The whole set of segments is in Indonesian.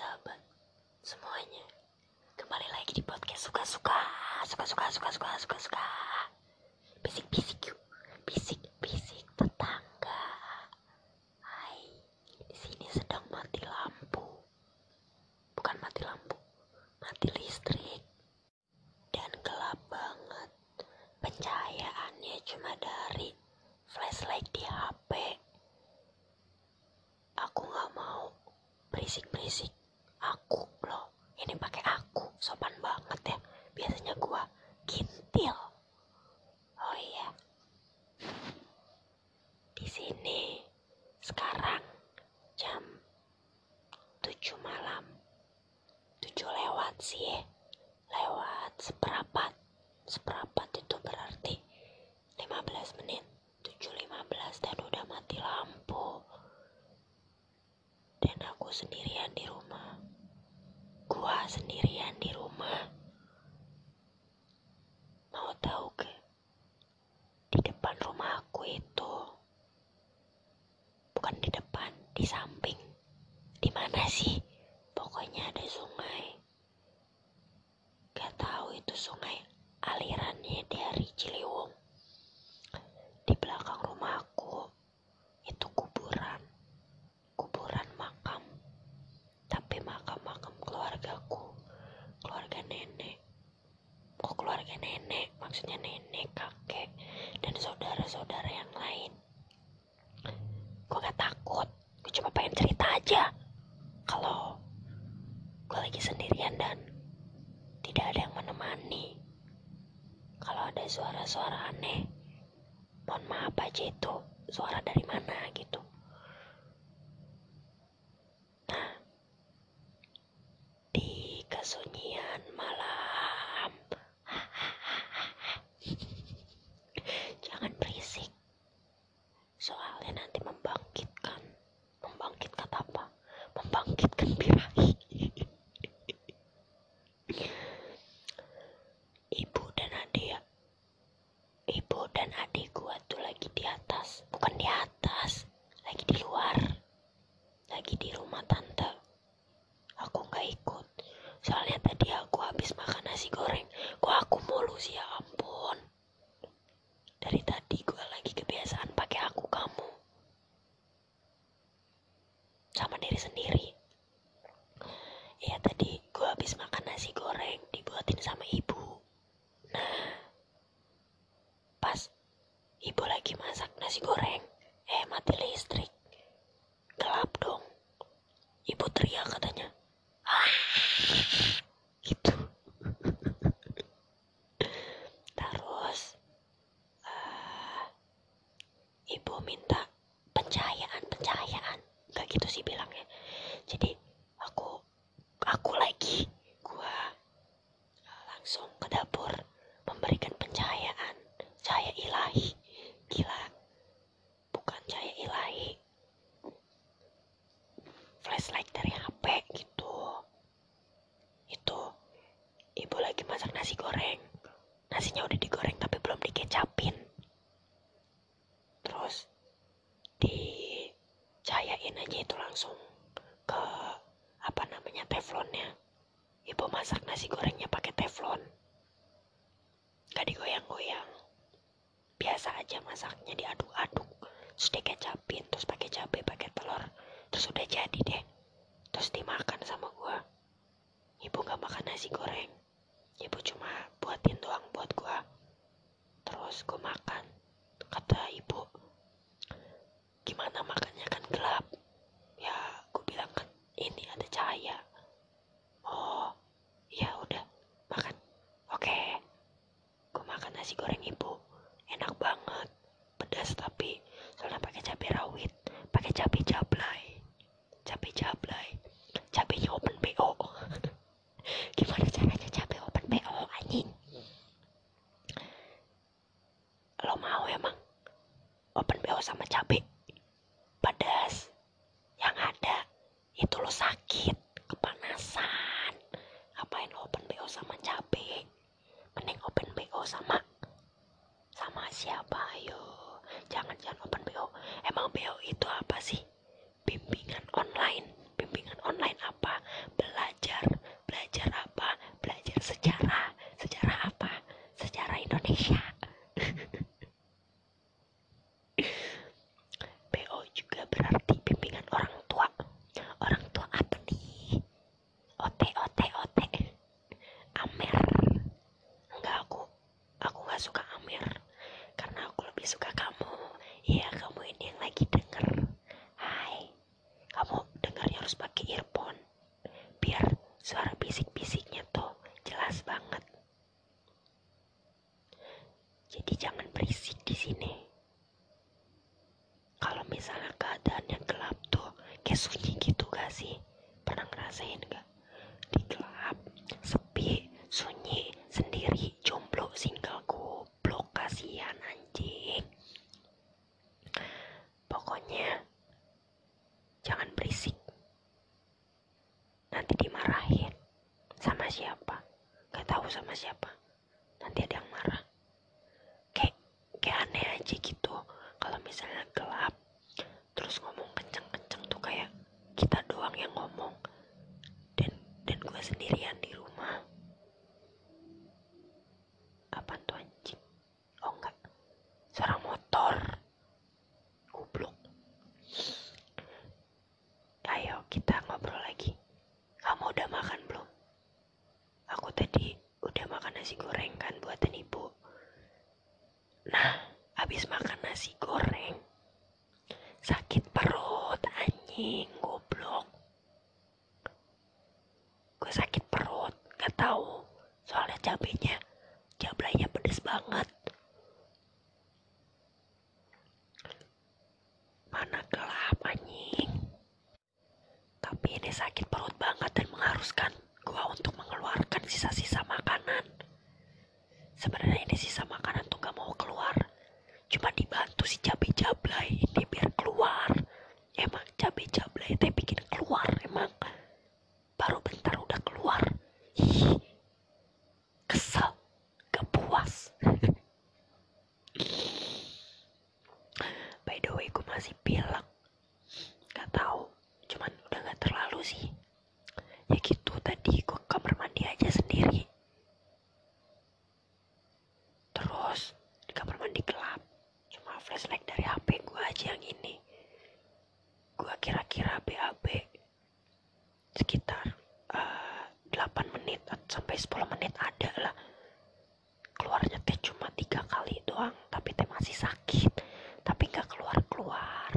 sahabat semuanya. Kembali lagi di podcast suka suka suka suka suka suka suka suka. Bisik bisik yuk. Bisik bisik tetangga. Hai di sini sedang mati lampu. Bukan mati lampu mati listrik. Dan gelap banget. Pencahayaannya cuma dari flashlight di HP aku nggak mau berisik-berisik aku loh ini pakai aku sopan banget ya biasanya gua kintil oh iya di sini sekarang jam 7 malam. 7 lewat sih ya. lewat seperempat. Seperempat itu berarti 15 menit. 7.15 dan udah mati lampu. Dan aku sendirian di rumah. Gua sendirian di rumah mau tahu ke di depan rumah aku itu bukan di depan di samping di mana sih pokoknya ada sungai gak tahu itu sungai alirannya dari Ciliwung di belakang rumahku itu kuburan kuburan makam tapi makam-makam keluargaku keluarga nenek kok keluarga nenek maksudnya nenek kakek dan saudara-saudara yang lain. Gue gak takut. Gue cuma pengen cerita aja. Kalau gue lagi sendirian dan tidak ada yang menemani. Kalau ada suara-suara aneh mohon maaf aja itu. Suara dari mana gitu. Nah, di kesunyian malam, jangan berisik. Soalnya nanti membangkitkan, membangkitkan apa? Birahi. Ibu dan adik, ibu dan adik gua tuh lagi di atas, bukan di atas, lagi di luar. Lagi di rumah tante. Aku nggak ikut. Soalnya tadi aku habis makan nasi goreng. Kok aku mulu sih ya ampun dari tadi gue lagi kebiasaan pakai aku kamu sama diri sendiri ya tadi gue habis makan nasi goreng dibuatin sama ibu nah pas ibu lagi masak nasi goreng. Eh mati listrik. Gelap dong. Ibu teriak ah gitu terus eh, ibu minta pencahayaan pencahayaan nggak gitu sih bilangnya jadi aku aku lagi gua eh, langsung ke dapur memberikan pencahayaan cahaya ilahi gila bukan cahaya ilahi flashlight dari HP gitu. Itu ibu lagi masak nasi goreng. Nasinya udah digoreng tapi belum dikecapin. Terus dicahayain aja itu langsung ke apa namanya teflonnya. Ibu masak nasi gorengnya pakai teflon. Gak digoyang-goyang. Biasa aja masaknya diaduk-aduk. Terus dikecapin, terus pakai cabai, pakai telur terus udah jadi deh terus dimakan sama gua ibu gak makan nasi goreng sama siapa. Nanti ada yang marah. Kayak kayak aneh aja gitu. Kalau misalnya gelap terus ngomong kenceng-kenceng tuh kayak kita doang yang ngomong. Dan dan gue sendirian di rumah apa tuh anjing oh enggak suara motor goblok ayo kita ngobrol lagi kamu udah makan belum aku tadi udah makan nasi goreng kan buatan ibu nah habis makan nasi goreng. Sakit perut anjing goblok. Gue sakit perut gak tahu. Soalnya cabenya cablanya pedes banget. Mana gelap anjing. Tapi ini sakit perut banget dan mengharuskan gua untuk mengeluarkan sisa-sisa makanan. Sebenarnya ini sisa makanan tuh gak mau keluar cuma dibantu si cabai jablay ini biar keluar emang cabai jablay teh bikin keluar emang baru bentar udah keluar ih kesel gak puas by the way gue masih pilek gak tahu cuman udah gak terlalu sih ya gitu tadi gue ke kamar mandi aja sendiri terus di kamar mandi gelap cuma flashlight dari HP gue aja yang ini gue kira-kira BAB sekitar eh, 8 menit sampai 10 menit ada lah keluarnya teh cuma tiga kali doang tapi teh masih sakit tapi nggak keluar keluar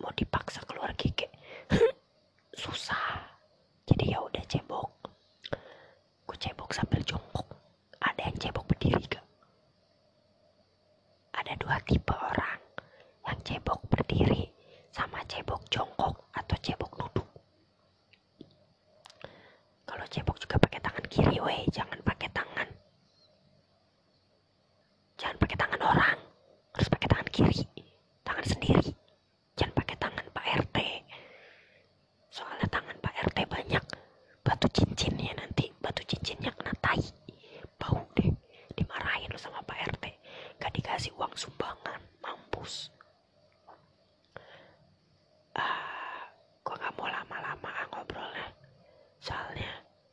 mau dipaksa keluar gigi susah jadi ya udah cebok gue cebok sambil jongkok ada yang cebok berdiri gak ada dua tipe orang yang cebok berdiri sama cebok jongkok atau cebok duduk kalau cebok juga pakai tangan kiri weh jangan pakai tangan jangan pakai tangan orang harus pakai tangan kiri tangan sendiri jangan pakai tangan Pak RT soalnya tangan Pak RT banyak batu cincinnya nanti batu cincinnya kena tai bau deh dimarahin lu sama Pak RT gak dikasih uang sumbangan mampus ah gua gak mau lama-lama ah ngobrolnya soalnya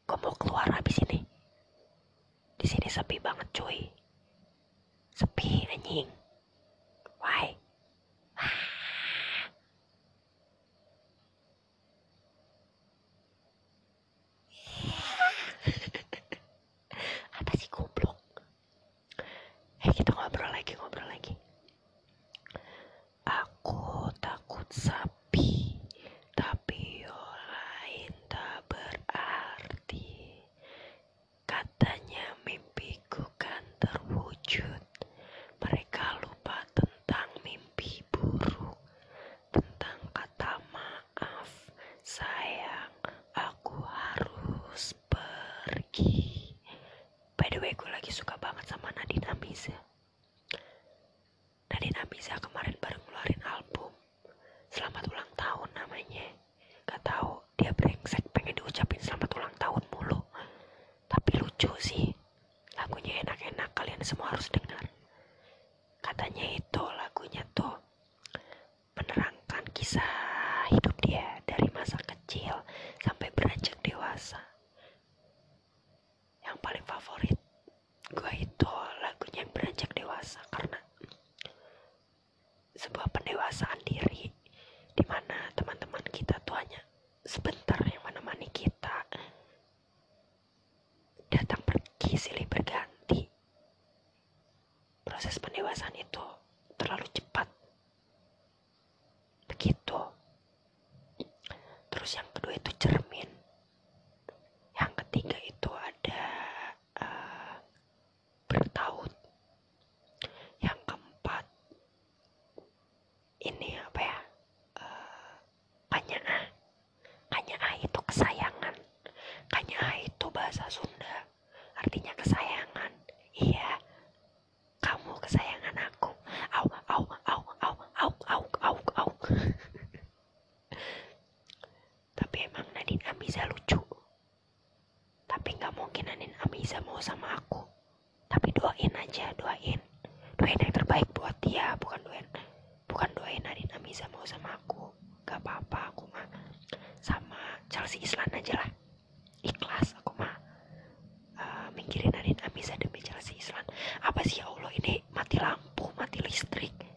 gua mau keluar habis ini di sini sepi banget cuy. Sepi anjing. Why? Apa sih goblok? Eh kita ngobrol lagi ngobrol lagi. Aku takut sapi tapi yang lain tak berarti katanya mimpiku kan terwujud mereka lupa tentang mimpi buruk tentang kata maaf sayang aku harus pergi by gue lagi suka banget sama Nadine Amiza Nadine Amiza kemarin baru ngeluarin album. Selamat ulang tahun namanya. Gak tahu dia brengsek pengen diucapin selamat ulang tahun mulu. Tapi lucu sih lagunya enak-enak kalian semua harus dengar. Katanya itu lagunya tuh menerangkan kisah hidup dia dari masa kecil sampai beranjak dewasa yang paling favorit gue itu lagunya yang beranjak dewasa karena sebuah pendewasaan diri di mana teman-teman kita tuh hanya sebentar yang menemani kita datang pergi silih berganti. Proses pendewasaan itu terlalu cepat. Begitu. Terus yang kedua itu cermin. Yang ketiga itu ada eh, bertaut. Yang keempat ini tapi nggak mungkin Nadine Amiza mau sama aku. Tapi doain aja doain. Doain yang terbaik buat dia bukan doain bukan doain Nadine Amiza mau sama aku. Gak apa-apa aku mah sama Chelsea Islan aja lah. Ikhlas aku mah uh, minggirin Nadine Amiza demi Chelsea Islan. Apa sih ya Allah ini mati lampu mati listrik